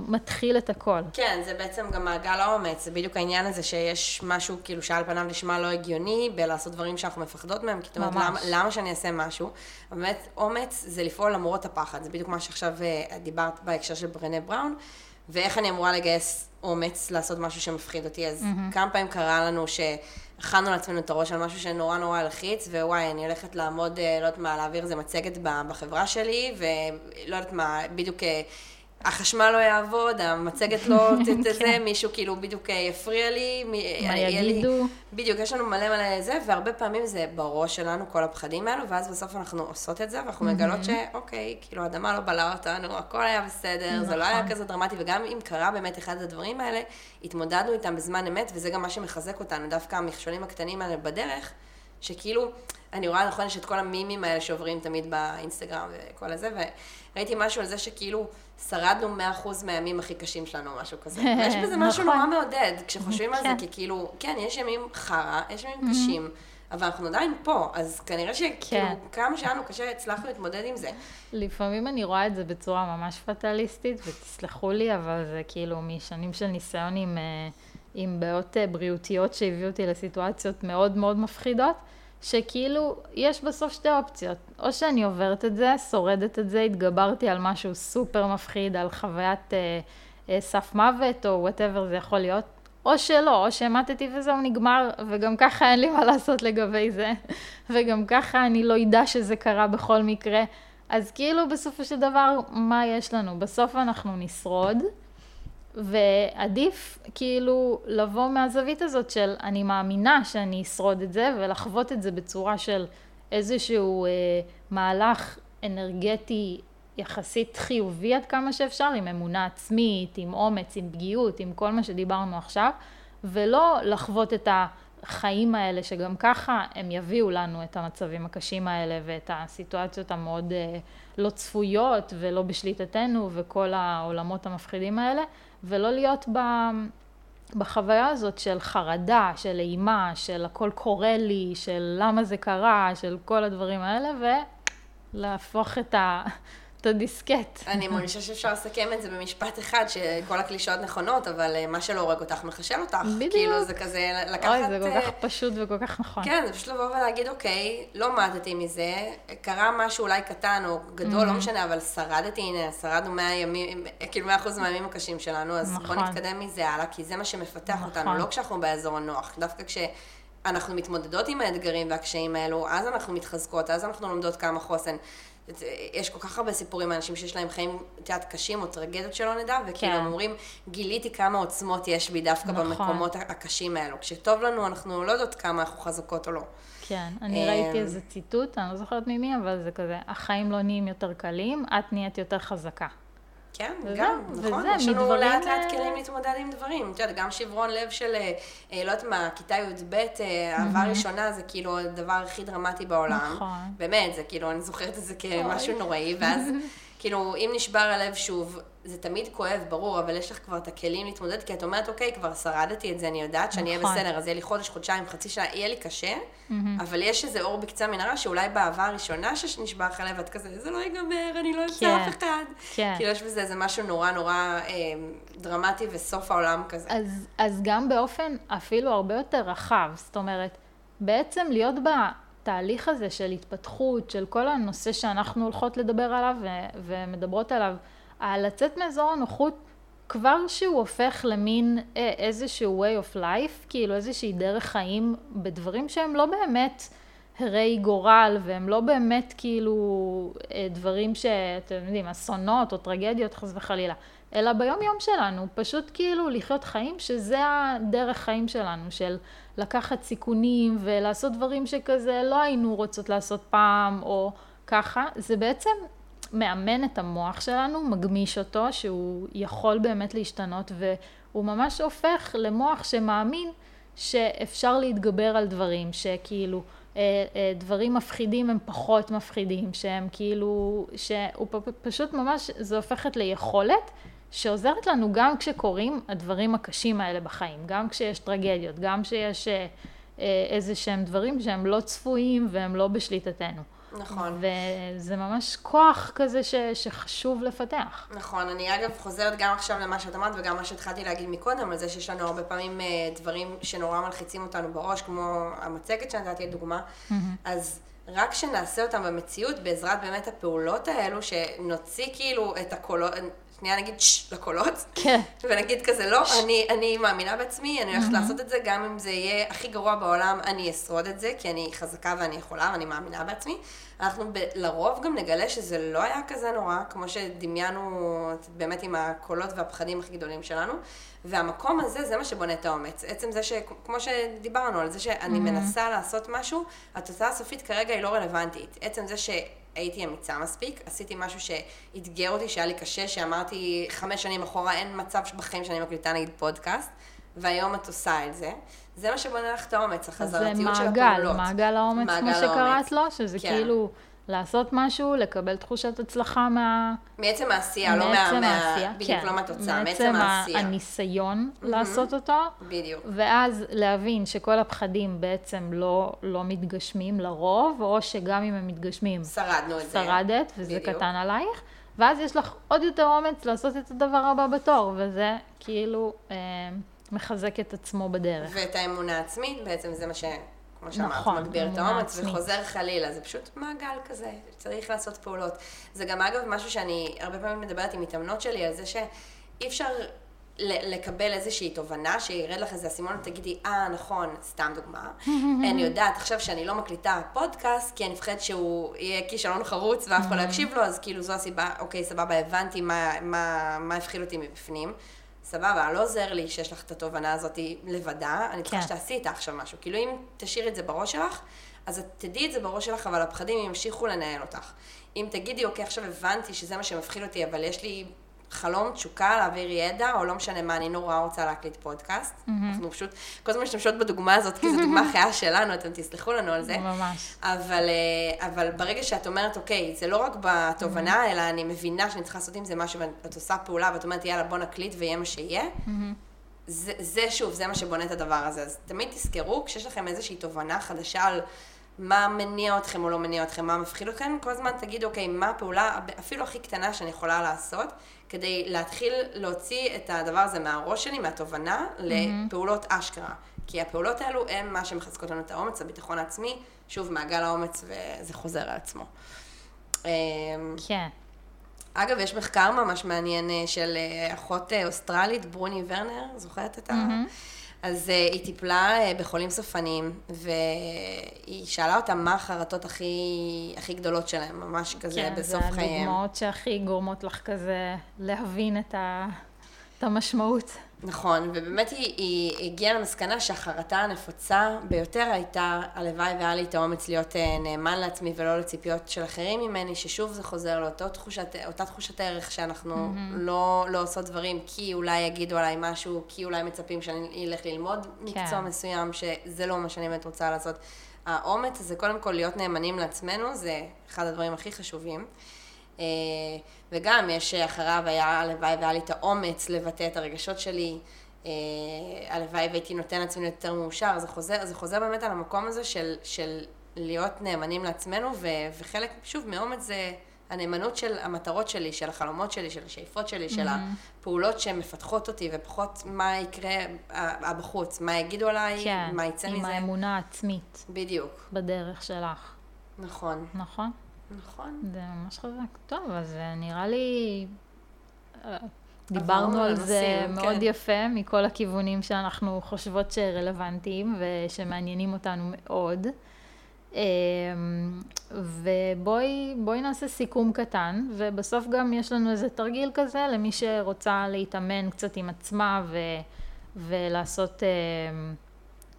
Speaker 2: מתחיל את הכל.
Speaker 1: כן, זה בעצם גם מעגל האומץ, זה בדיוק העניין הזה שיש משהו כאילו שעל פניו נשמע לא הגיוני בלעשות דברים שאנחנו מפחדות מהם, כי את אומרת, למה, למה שאני אעשה משהו? באמת, אומץ זה לפעול למרות הפחד, זה בדיוק מה שעכשיו אה, דיברת בהקשר של ברנה בראון, ואיך אני אמורה לגייס אומץ לעשות משהו שמפחיד אותי, אז mm-hmm. כמה פעמים קרה לנו שהכנו לעצמנו את הראש על משהו שנורא נורא הלחיץ, ווואי, אני הולכת לעמוד, אה, לא יודעת מה, להעביר איזה מצגת בחברה שלי, ולא יודעת מה, בדיוק... אה, החשמל לא יעבוד, המצגת לא כן. מישהו כאילו בדיוק אה, יפריע לי.
Speaker 2: מה יגידו?
Speaker 1: בדיוק, יש לנו מלא מלא זה, והרבה פעמים זה בראש שלנו, כל הפחדים האלו, ואז בסוף אנחנו עושות את זה, ואנחנו מגלות שאוקיי, כאילו, האדמה לא בלעה אותנו, הכל היה בסדר, זה לא היה נכון. כזה דרמטי, וגם אם קרה באמת אחד הדברים האלה, התמודדנו איתם בזמן אמת, וזה גם מה שמחזק אותנו, דווקא המכשולים הקטנים האלה בדרך, שכאילו, אני רואה נכון, יש את כל המימים האלה שעוברים תמיד באינסטגרם וכל הזה, וראיתי משהו על זה שכאילו שרדנו 100% מהימים הכי קשים שלנו, משהו כזה. ויש בזה משהו נכון. נורא מעודד, כשחושבים על זה, כן. כי כאילו, כן, יש ימים חרא, יש ימים קשים. אבל אנחנו עדיין פה, אז כנראה שכאילו, כן. כמה שלנו קשה, הצלחנו להתמודד עם זה.
Speaker 2: לפעמים אני רואה את זה בצורה ממש פטליסטית, ותסלחו לי, אבל זה כאילו משנים של ניסיון עם, אה, עם בעיות אה, בריאותיות שהביאו אותי לסיטואציות מאוד מאוד מפחידות. שכאילו, יש בסוף שתי אופציות. או שאני עוברת את זה, שורדת את זה, התגברתי על משהו סופר מפחיד, על חוויית אה, אה, סף מוות, או whatever זה יכול להיות, או שלא, או שמתתי וזהו נגמר, וגם ככה אין לי מה לעשות לגבי זה, וגם ככה אני לא אדע שזה קרה בכל מקרה. אז כאילו בסופו של דבר, מה יש לנו? בסוף אנחנו נשרוד. ועדיף כאילו לבוא מהזווית הזאת של אני מאמינה שאני אשרוד את זה ולחוות את זה בצורה של איזשהו אה, מהלך אנרגטי יחסית חיובי עד כמה שאפשר, עם אמונה עצמית, עם אומץ, עם פגיעות, עם כל מה שדיברנו עכשיו, ולא לחוות את החיים האלה, שגם ככה הם יביאו לנו את המצבים הקשים האלה ואת הסיטואציות המאוד אה, לא צפויות ולא בשליטתנו וכל העולמות המפחידים האלה, ולא להיות ב... בחוויה הזאת של חרדה, של אימה, של הכל קורה לי, של למה זה קרה, של כל הדברים האלה, ולהפוך את ה... את הדיסקט.
Speaker 1: אני מרגישה שאפשר לסכם את זה במשפט אחד, שכל הקלישאות נכונות, אבל אה, מה שלא הורג אותך מחשל אותך.
Speaker 2: בדיוק.
Speaker 1: כאילו זה כזה לקחת...
Speaker 2: אוי, זה כל
Speaker 1: אה,
Speaker 2: כך פשוט וכל כך נכון.
Speaker 1: כן, זה פשוט לבוא ולהגיד, אוקיי, לא מתתי מזה, קרה משהו אולי קטן או גדול, לא
Speaker 2: Mm-hmm.
Speaker 1: משנה, אבל שרדתי, הנה, שרדנו 100 ימים, כאילו 100 אחוז מהימים הקשים שלנו, אז בוא
Speaker 2: נכון.
Speaker 1: נתקדם מזה הלאה, כי זה מה שמפתח
Speaker 2: נכון.
Speaker 1: אותנו, לא כשאנחנו באזור הנוח, דווקא כשאנחנו מתמודדות עם האתגרים והקשיים האלו, אז אנחנו מתחזקות, אז אנחנו לומדות כמה חוסן. יש כל כך הרבה סיפורים מאנשים שיש להם חיים, את יודעת, קשים או טרגדיות שלא נדע, וכאילו
Speaker 2: כן.
Speaker 1: אומרים, גיליתי כמה עוצמות יש בי דווקא
Speaker 2: נכון.
Speaker 1: במקומות הקשים האלו. כשטוב לנו, אנחנו לא יודעות כמה אנחנו חזקות או לא.
Speaker 2: כן, אני
Speaker 1: אמ,
Speaker 2: ראיתי איזה ציטוט, אני לא זוכרת ממי, אבל זה כזה, החיים לא נהיים יותר קלים, את נהיית יותר חזקה.
Speaker 1: כן, גם,
Speaker 2: וזה
Speaker 1: נכון, יש לנו
Speaker 2: מדברים,
Speaker 1: לאט לאט
Speaker 2: אה,
Speaker 1: כלים להתמודד עם דברים. את יודעת, גם שברון לב של, אה, אה, לא יודעת מה, כיתה י"ב, אה, אהבה ראשונה, זה כאילו הדבר הכי דרמטי בעולם.
Speaker 2: נכון.
Speaker 1: באמת, זה כאילו, אני זוכרת את זה כמשהו נוראי, ואז, כאילו, אם נשבר הלב שוב, זה תמיד כואב, ברור, אבל יש לך כבר את הכלים להתמודד, כי את אומרת, אוקיי, כבר שרדתי את זה, אני יודעת שאני אהיה
Speaker 2: נכון.
Speaker 1: בסדר, אז יהיה לי חודש, חודשיים, חצי שנה, יהיה לי קשה, אבל יש איזה אור בקצה המנהרה, שאולי באהבה הראשונה שנשבר לך הלב, את כזה, זה לא ייגמר, אני לא אמצא
Speaker 2: כן.
Speaker 1: אף אחד.
Speaker 2: כן.
Speaker 1: כאילו, יש בזה איזה משהו נורא נורא אה, דרמטי וסוף העולם כזה.
Speaker 2: אז, אז גם באופן אפילו הרבה יותר רחב, זאת אומרת, בעצם להיות בתהליך הזה של התפתחות, של כל הנושא שאנחנו הולכות לדבר עליו ומדברות עליו, על לצאת מאזור הנוחות, כבר שהוא הופך למין אה, איזשהו way of life, כאילו איזושהי דרך חיים בדברים שהם לא באמת הרי גורל, והם לא באמת כאילו אה, דברים שאתם יודעים, אסונות או טרגדיות חס וחלילה, אלא ביום יום שלנו, פשוט כאילו לחיות חיים שזה הדרך חיים שלנו, של לקחת סיכונים ולעשות דברים שכזה לא היינו רוצות לעשות פעם, או ככה, זה בעצם מאמן את המוח שלנו, מגמיש אותו, שהוא יכול באמת להשתנות, והוא ממש הופך למוח שמאמין שאפשר להתגבר על דברים, שכאילו אה, אה, דברים מפחידים הם פחות מפחידים, שהם כאילו, שהוא פשוט ממש, זה הופכת ליכולת שעוזרת לנו גם כשקורים הדברים הקשים האלה בחיים, גם כשיש טרגדיות, גם כשיש אה, איזה שהם דברים שהם לא צפויים והם לא בשליטתנו.
Speaker 1: נכון.
Speaker 2: וזה ממש כוח כזה ש, שחשוב לפתח.
Speaker 1: נכון, אני אגב חוזרת גם עכשיו למה שאת אמרת וגם מה שהתחלתי להגיד מקודם, על זה שיש לנו הרבה פעמים אה, דברים שנורא מלחיצים אותנו בראש, כמו המצגת שנתתי לדוגמה, אז רק שנעשה אותם במציאות, בעזרת באמת הפעולות האלו, שנוציא כאילו את הקולות, שנייה נגיד שש לקולות,
Speaker 2: כן.
Speaker 1: ונגיד כזה, לא, אני, אני מאמינה בעצמי, אני הולכת לעשות את זה, גם אם זה יהיה הכי גרוע בעולם, אני אשרוד את זה, כי אני חזקה ואני יכולה ואני מאמינה בעצמי. אנחנו ב- לרוב גם נגלה שזה לא היה כזה נורא, כמו שדמיינו באמת עם הקולות והפחדים הכי גדולים שלנו. והמקום הזה, זה מה שבונה את האומץ. עצם זה שכמו שדיברנו על זה שאני מנסה לעשות משהו, התוצאה הסופית כרגע היא לא רלוונטית. עצם זה ש... הייתי אמיצה מספיק, עשיתי משהו שאתגר אותי, שהיה לי קשה, שאמרתי חמש שנים אחורה, אין מצב בחיים שאני מקליטה נגיד פודקאסט, והיום את עושה את זה. זה מה שבונה לך את האומץ,
Speaker 2: זה
Speaker 1: החזרתיות של
Speaker 2: מעגל,
Speaker 1: הפעולות.
Speaker 2: מעגל האומץ, כמו
Speaker 1: מעגל
Speaker 2: שקראת
Speaker 1: האומץ.
Speaker 2: לו, שזה
Speaker 1: כן.
Speaker 2: כאילו לעשות משהו, לקבל תחושת הצלחה מה...
Speaker 1: מעצם העשייה, לא מה...
Speaker 2: מעצם העשייה,
Speaker 1: בדיוק,
Speaker 2: כן.
Speaker 1: לא מהתוצאה, מעצם
Speaker 2: מעצם
Speaker 1: העשייה.
Speaker 2: הניסיון לעשות אותו,
Speaker 1: בדיוק.
Speaker 2: ואז להבין שכל הפחדים בעצם לא, לא מתגשמים לרוב, או שגם אם הם מתגשמים,
Speaker 1: שרדנו את זה.
Speaker 2: שרדת, וזה
Speaker 1: בדיוק.
Speaker 2: קטן עלייך, ואז יש לך עוד יותר אומץ לעשות את הדבר הבא בתור, וזה כאילו אה, מחזק את עצמו בדרך.
Speaker 1: ואת האמונה העצמית, בעצם זה מה ש... כמו שאמרת,
Speaker 2: נכון,
Speaker 1: מגביר את האומץ. וחוזר חלילה, זה פשוט מעגל כזה, צריך לעשות פעולות. זה גם אגב משהו שאני הרבה פעמים מדברת עם מתאמנות שלי, על זה שאי אפשר לקבל איזושהי תובנה, שירד לך איזה אסימון ותגידי, אה, נכון, סתם דוגמה. אני יודעת עכשיו שאני לא מקליטה פודקאסט, כי אני מפחדת שהוא יהיה כישלון חרוץ ואף אחד לא יקשיב לו, אז כאילו זו הסיבה, אוקיי, סבבה, הבנתי מה, מה, מה הפחיד אותי מבפנים. סבבה, לא עוזר לי שיש לך את התובנה הזאת לבדה, אני צריכה
Speaker 2: כן.
Speaker 1: שתעשי איתה עכשיו משהו. כאילו אם תשאירי את זה בראש שלך, אז את תדעי את זה בראש שלך, אבל הפחדים ימשיכו לנהל אותך. אם תגידי, אוקיי, עכשיו הבנתי שזה מה שמפחיד אותי, אבל יש לי חלום, תשוקה, להעביר ידע, או לא משנה מה, אני נורא רוצה להקליט פודקאסט. Mm-hmm. אנחנו פשוט כל הזמן משתמשות בדוגמה הזאת, כי זו דוגמה חיה שלנו, אתם תסלחו לנו על זה.
Speaker 2: ממש.
Speaker 1: אבל, אה, אבל ברגע שאת אומרת, אוקיי, זה לא רק בתובנה, mm-hmm. אלא אני מבינה שאני צריכה לעשות עם זה משהו, ואת עושה פעולה, ואת אומרת, יאללה, בוא נקליט ויהיה מה שיהיה, mm-hmm. זה, זה שוב, זה מה שבונה את הדבר הזה. אז תמיד תזכרו, כשיש לכם איזושהי תובנה חדשה על מה מניע אתכם או לא מניע אתכם, מה מפחיד אתכם, כל הזמן תגידו, אוקיי, מה הפעולה אפילו הכי קטנה שאני יכולה לעשות, כדי להתחיל להוציא את הדבר הזה מהראש שלי, מהתובנה. לפעולות אשכרה. כי הפעולות האלו הן מה שמחזקות לנו את האומץ, הביטחון העצמי, שוב, מעגל האומץ, וזה חוזר על עצמו.
Speaker 2: אמ, כן.
Speaker 1: אגב, יש מחקר ממש מעניין אה, של אה, אחות אה, אוסטרלית, ברוני ורנר, זוכרת את ה... Mm-hmm. אז uh, היא טיפלה uh, בחולים סופניים, והיא שאלה אותם מה החרטות הכי, הכי גדולות שלהם, ממש כזה כן, בסוף חייהם. כן,
Speaker 2: זה הדוגמאות שהכי גורמות לך כזה להבין את, ה, את המשמעות.
Speaker 1: נכון, ובאמת היא, היא הגיעה למסקנה שהחרטה הנפוצה ביותר הייתה, הלוואי והיה לי את האומץ להיות אה, נאמן לעצמי ולא לציפיות של אחרים ממני, ששוב זה חוזר לאותה תחושת, תחושת ערך שאנחנו mm-hmm. לא, לא עושות דברים כי אולי יגידו עליי משהו, כי אולי מצפים שאני אלך ללמוד מקצוע כן. מסוים, שזה לא מה שאני באמת רוצה לעשות. האומץ זה קודם כל להיות נאמנים לעצמנו, זה אחד הדברים הכי חשובים. אה, וגם יש אחריו היה הלוואי והיה לי את האומץ לבטא את הרגשות שלי, אה, הלוואי והייתי נותן לעצמי יותר מאושר, זה חוזר, זה חוזר באמת על המקום הזה של, של להיות נאמנים לעצמנו, ו, וחלק, שוב, מאומץ זה הנאמנות של המטרות שלי, של החלומות שלי, של השאיפות שלי, mm-hmm. של הפעולות שמפתחות אותי, ופחות מה יקרה בחוץ, מה יגידו עליי, כן, מה יצא מזה.
Speaker 2: כן, עם האמונה העצמית.
Speaker 1: בדיוק.
Speaker 2: בדרך שלך.
Speaker 1: נכון.
Speaker 2: נכון.
Speaker 1: נכון.
Speaker 2: זה ממש חזק. טוב, אז אה, נראה לי... אה, דיברנו על זה כן. מאוד יפה, מכל הכיוונים שאנחנו חושבות שרלוונטיים ושמעניינים אותנו מאוד. אמ, ובואי נעשה סיכום קטן, ובסוף גם יש לנו איזה תרגיל כזה למי שרוצה להתאמן קצת עם עצמה ו, ולעשות... אמ,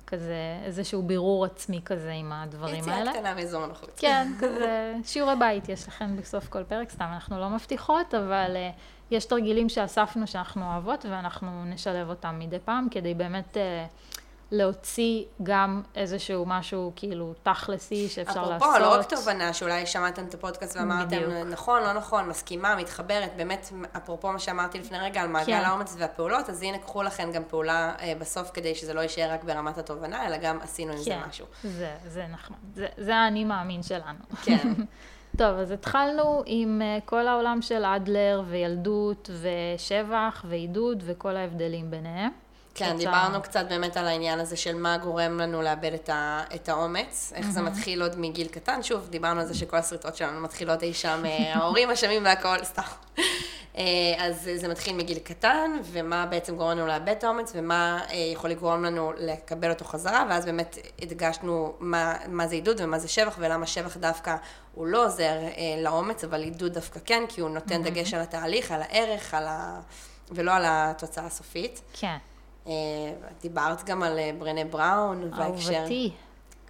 Speaker 2: כזה איזשהו בירור עצמי כזה עם הדברים
Speaker 1: יציאה
Speaker 2: האלה.
Speaker 1: יציאה קטנה מאזור הנוחות.
Speaker 2: כן, כזה שיעורי בית יש לכם בסוף כל פרק, סתם אנחנו לא מבטיחות, אבל uh, יש תרגילים שאספנו שאנחנו אוהבות ואנחנו נשלב אותם מדי פעם כדי באמת... Uh, להוציא גם איזשהו משהו כאילו תכלסי שאפשר אפרופו, לעשות.
Speaker 1: אפרופו, לא רק תובנה שאולי שמעתם את הפודקאסט ואמרתם, נכון, לא נכון, מסכימה, מתחברת, באמת, אפרופו מה שאמרתי לפני רגע על מעגל כן. האומץ והפעולות, אז הנה קחו לכם גם פעולה אה, בסוף כדי שזה לא יישאר רק ברמת התובנה, אלא גם עשינו עם כן. זה משהו.
Speaker 2: זה, זה נחמד, זה, זה האני מאמין שלנו. כן. טוב, אז התחלנו עם uh, כל העולם של אדלר וילדות ושבח ועידוד וכל ההבדלים ביניהם.
Speaker 1: כן, דיברנו קצת באמת על העניין הזה של מה גורם לנו לאבד את, ה, את האומץ, איך זה מתחיל עוד מגיל קטן, שוב, דיברנו על זה שכל הסרטות שלנו מתחילות אי שם, אה, ההורים אשמים והכל, סתם. אה, אז זה מתחיל מגיל קטן, ומה בעצם גורם לנו לאבד את האומץ, ומה אה, יכול לגרום לנו לקבל אותו חזרה, ואז באמת הדגשנו מה, מה זה עידוד ומה זה שבח, ולמה שבח דווקא הוא לא עוזר לאומץ, אבל עידוד דווקא כן, כי הוא נותן דגש על התהליך, על הערך, על ה... ולא על התוצאה הסופית.
Speaker 2: כן.
Speaker 1: אה, דיברת גם על אה, ברנה בראון,
Speaker 2: וההקשר... אהובתי.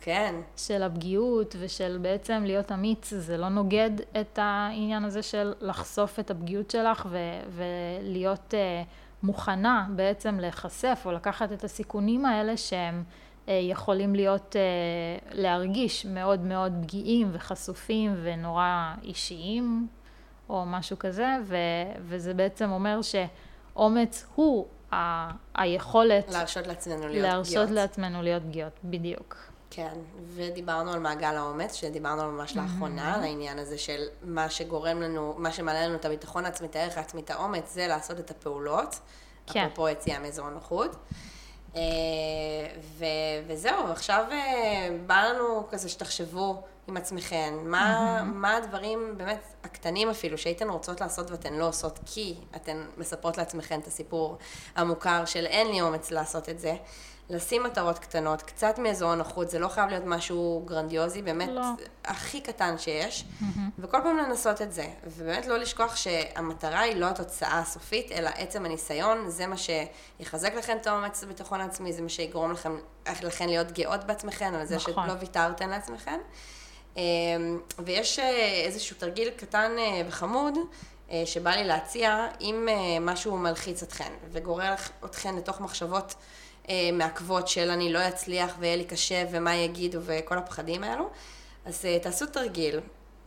Speaker 1: כן.
Speaker 2: של הפגיעות ושל בעצם להיות אמיץ, זה לא נוגד את העניין הזה של לחשוף את הפגיעות שלך ו- ולהיות uh, מוכנה בעצם להיחשף או לקחת את הסיכונים האלה שהם uh, יכולים להיות, uh, להרגיש מאוד מאוד פגיעים וחשופים ונורא אישיים או משהו כזה, ו- וזה בעצם אומר שאומץ הוא ה- היכולת...
Speaker 1: להרשות לעצמנו להיות
Speaker 2: להרשות פגיעות. להרשות לעצמנו להיות פגיעות, בדיוק.
Speaker 1: כן, ודיברנו על מעגל האומץ, שדיברנו ממש mm-hmm. לאחרונה, על העניין הזה של מה שגורם לנו, מה שמעלה לנו את הביטחון העצמי, את הערך העצמי, את האומץ, זה לעשות את הפעולות. כן. אפרופו יציאה מאזור הנוחות. אה, ו- וזהו, עכשיו אה, בא לנו כזה שתחשבו עם עצמכם, מה. מה הדברים באמת הקטנים אפילו שהייתן רוצות לעשות ואתן לא עושות כי אתן מספרות לעצמכן את הסיפור המוכר של אין לי אומץ לעשות את זה. לשים מטרות קטנות, קצת מאזור הנוחות, זה לא חייב להיות משהו גרנדיוזי, באמת
Speaker 2: לא.
Speaker 1: הכי קטן שיש, וכל פעם לנסות את זה, ובאמת לא לשכוח שהמטרה היא לא התוצאה הסופית, אלא עצם הניסיון, זה מה שיחזק לכם את האומץ הביטחון העצמי, זה מה שיגרום לכם, לכן להיות גאות בעצמכם, על זה
Speaker 2: נכון.
Speaker 1: שלא ויתרתם לעצמכם. אמ, ויש אה, איזשהו תרגיל קטן אה, וחמוד, אה, שבא לי להציע, אם אה, משהו מלחיץ אתכן וגורר אתכן לתוך מחשבות אה, מעכבות של אני לא אצליח ויהיה לי קשה ומה יגידו וכל הפחדים האלו, אז אה, תעשו תרגיל,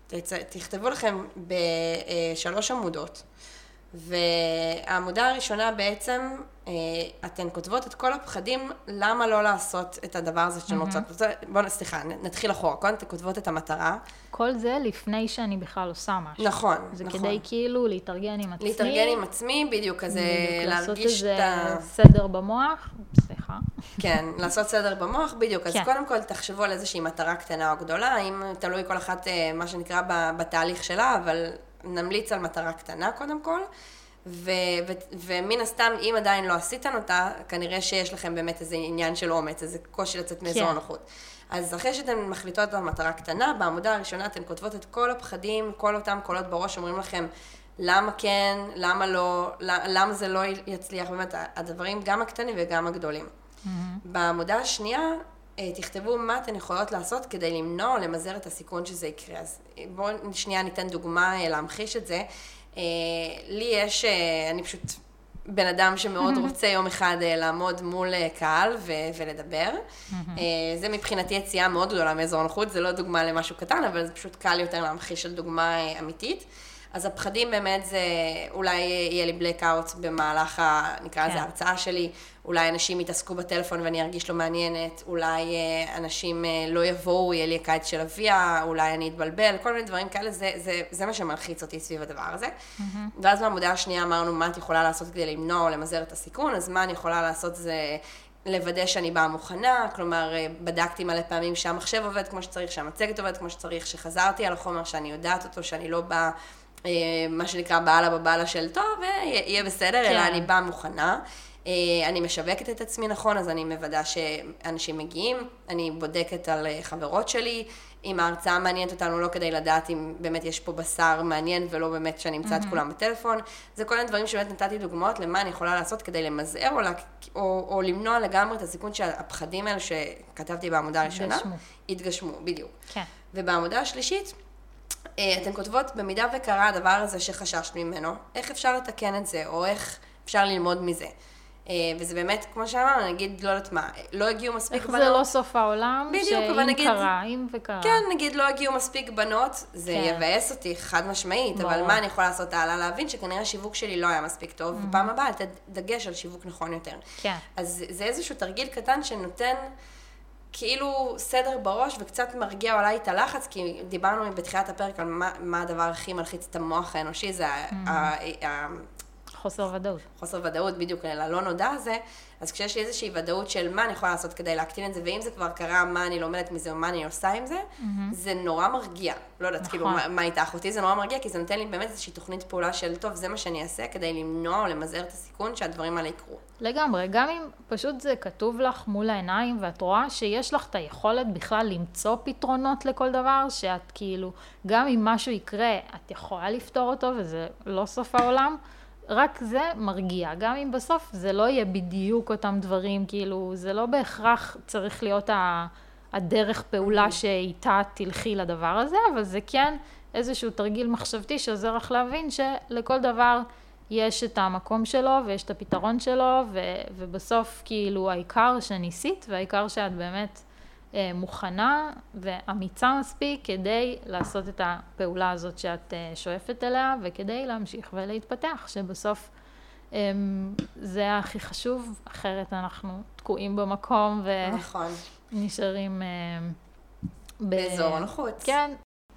Speaker 1: תצ... תכתבו לכם בשלוש עמודות, והעמודה הראשונה בעצם, אה, אתן כותבות את כל הפחדים למה לא לעשות את הדבר הזה שאתן רוצות. בואו, סליחה, נתחיל אחורה, קודם אתן כותבות את המטרה.
Speaker 2: כל זה לפני שאני בכלל עושה משהו.
Speaker 1: נכון,
Speaker 2: זה
Speaker 1: נכון.
Speaker 2: כדי כאילו להתארגן עם עצמי.
Speaker 1: להתארגן עם עצמי, בדיוק, כזה
Speaker 2: בדיוק, לעשות
Speaker 1: להרגיש
Speaker 2: איזה
Speaker 1: את ה...
Speaker 2: סדר במוח, סליחה.
Speaker 1: כן, לעשות סדר במוח, בדיוק. אז
Speaker 2: כן.
Speaker 1: קודם כל תחשבו על איזושהי מטרה קטנה או גדולה, אם תלוי כל אחת, אה, מה שנקרא, בתהליך שלה, אבל נמליץ על מטרה קטנה קודם כל. ו- ו- ומן הסתם, אם עדיין לא עשיתן אותה, כנראה שיש לכם באמת איזה עניין של אומץ, איזה קושי לצאת מאזור
Speaker 2: כן.
Speaker 1: הנוחות. אז אחרי שאתן מחליטות על מטרה קטנה, בעמודה הראשונה אתן כותבות את כל הפחדים, כל אותם קולות בראש אומרים לכם למה כן, למה לא, למה זה לא יצליח, באמת, הדברים גם הקטנים וגם הגדולים. בעמודה השנייה, אה, תכתבו מה אתן יכולות לעשות כדי למנוע או למזער את הסיכון שזה יקרה. אז אה, בואו שנייה ניתן דוגמה אה, להמחיש את זה. לי יש, אני פשוט בן אדם שמאוד רוצה יום אחד אה, לעמוד מול אה, קהל ו- ולדבר. אה, זה מבחינתי יציאה מאוד גדולה מאזור הנוחות, זה לא דוגמה למשהו קטן, אבל זה פשוט קל יותר להמחיש על דוגמה אמיתית. אז הפחדים באמת זה, אולי יהיה לי blackout במהלך, ה, נקרא לזה
Speaker 2: כן.
Speaker 1: ההרצאה שלי, אולי אנשים יתעסקו בטלפון ואני ארגיש לא מעניינת, אולי אה, אנשים אה, לא יבואו, יהיה לי הקיץ של אביה, אולי אני אתבלבל, כל מיני דברים כאלה, זה, זה, זה מה שמלחיץ אותי סביב הדבר הזה. ואז בעמודה השנייה אמרנו מה את יכולה לעשות כדי למנוע או למזער את הסיכון, אז מה אני יכולה לעשות זה... לוודא שאני באה מוכנה, כלומר, אה, בדקתי מלא פעמים שהמחשב עובד כמו שצריך, שהמצגת עובדת כמו שצריך, שחזרתי על החומר, שאני יודעת אותו, שאני לא באה, אה, מה שנקרא, בעלה בבעלה של טוב, ויהיה בסדר,
Speaker 2: כן.
Speaker 1: אלא אני באה מוכנה. אה, אני משווקת את עצמי נכון, אז אני מוודא שאנשים מגיעים, אני בודקת על אה, חברות שלי, אם ההרצאה מעניינת אותנו, לא כדי לדעת אם באמת יש פה בשר מעניין ולא באמת שאני אמצא את כולם בטלפון. זה כל מיני דברים שבאמת נתתי דוגמאות למה אני יכולה לעשות כדי למזער או, או, או למנוע לגמרי את הסיכון שהפחדים האלה שכתבתי בעמודה הראשונה.
Speaker 2: יתגשמו,
Speaker 1: בדיוק.
Speaker 2: כן.
Speaker 1: ובעמודה השלישית, אה, אתן כותבות, במידה וקרה הדבר הזה שחששת ממנו, איך אפשר לתקן את זה, או איך אפשר ללמוד מזה. אה, וזה באמת, כמו שאמרנו, נגיד, לא יודעת מה, לא הגיעו מספיק
Speaker 2: איך
Speaker 1: בנות.
Speaker 2: זה לא סוף העולם,
Speaker 1: בדיוק, אבל
Speaker 2: שאם
Speaker 1: נגיד-
Speaker 2: קרה, אם וקרה.
Speaker 1: כן, נגיד לא הגיעו מספיק בנות, זה
Speaker 2: כן.
Speaker 1: יבאס אותי חד משמעית, אבל
Speaker 2: ברור.
Speaker 1: מה אני יכולה לעשות הלאה? להבין שכנראה השיווק שלי לא היה מספיק טוב, ופעם הבאה לתת דגש על שיווק נכון יותר.
Speaker 2: כן.
Speaker 1: אז זה איזשהו תרגיל קטן שנותן כאילו סדר בראש וקצת מרגיע אולי את הלחץ, כי דיברנו בתחילת הפרק על מה, מה הדבר הכי מלחיץ את המוח האנושי, זה ה- ה- ה-
Speaker 2: חוסר ודאות.
Speaker 1: חוסר ודאות בדיוק ללא נודע הזה, אז כשיש לי איזושהי ודאות של מה אני יכולה לעשות כדי להקטין את זה, ואם זה כבר קרה, מה אני לומדת מזה או מה אני עושה עם זה, זה נורא מרגיע. לא יודעת,
Speaker 2: נכון.
Speaker 1: כאילו, מה, מה איתך? אותי זה נורא מרגיע, כי זה נותן לי באמת איזושהי תוכנית פעולה של, טוב, זה מה שאני אעשה כדי למנוע או למזער את הסיכון שהדברים האלה יקרו.
Speaker 2: לגמרי, גם אם פשוט זה כתוב לך מול העיניים ואת רואה שיש לך את היכולת בכלל למצוא פתרונות לכל דבר, שאת כאילו, גם אם משהו יקרה, את יכולה לפתור אותו וזה לא סוף העולם, רק זה מרגיע. גם אם בסוף זה לא יהיה בדיוק אותם דברים, כאילו, זה לא בהכרח צריך להיות ה... הדרך פעולה שאיתה תלכי לדבר הזה, אבל זה כן איזשהו תרגיל מחשבתי שעוזר לך להבין שלכל דבר יש את המקום שלו ויש את הפתרון שלו, ו- ובסוף כאילו העיקר שניסית והעיקר שאת באמת מוכנה ואמיצה מספיק כדי לעשות את הפעולה הזאת שאת אה, שואפת אליה וכדי להמשיך ולהתפתח, שבסוף אה, זה הכי חשוב, אחרת אנחנו תקועים במקום
Speaker 1: נכון.
Speaker 2: ונשארים אה, ב-
Speaker 1: באזור הנוחות.
Speaker 2: כן,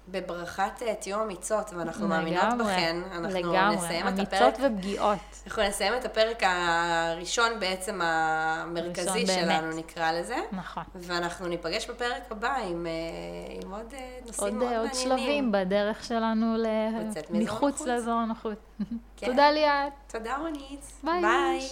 Speaker 1: בברכת אה, תהיו אמיצות, ואנחנו מאמינות
Speaker 2: לגמרי,
Speaker 1: בכן. אנחנו
Speaker 2: לגמרי,
Speaker 1: נסיים את הפרק.
Speaker 2: אמיצות ופגיעות.
Speaker 1: אנחנו נסיים את הפרק הראשון בעצם המרכזי שלנו,
Speaker 2: באמת.
Speaker 1: נקרא לזה.
Speaker 2: נכון.
Speaker 1: ואנחנו ניפגש בפרק הבא עם, אה, עם עוד אה, נושאים
Speaker 2: עוד,
Speaker 1: מאוד
Speaker 2: עוד
Speaker 1: מעניינים.
Speaker 2: שלבים בדרך שלנו ל... מחוץ. לאזור הנוחות.
Speaker 1: כן.
Speaker 2: תודה ליאת.
Speaker 1: תודה רונית.
Speaker 2: ביי.
Speaker 1: ביי.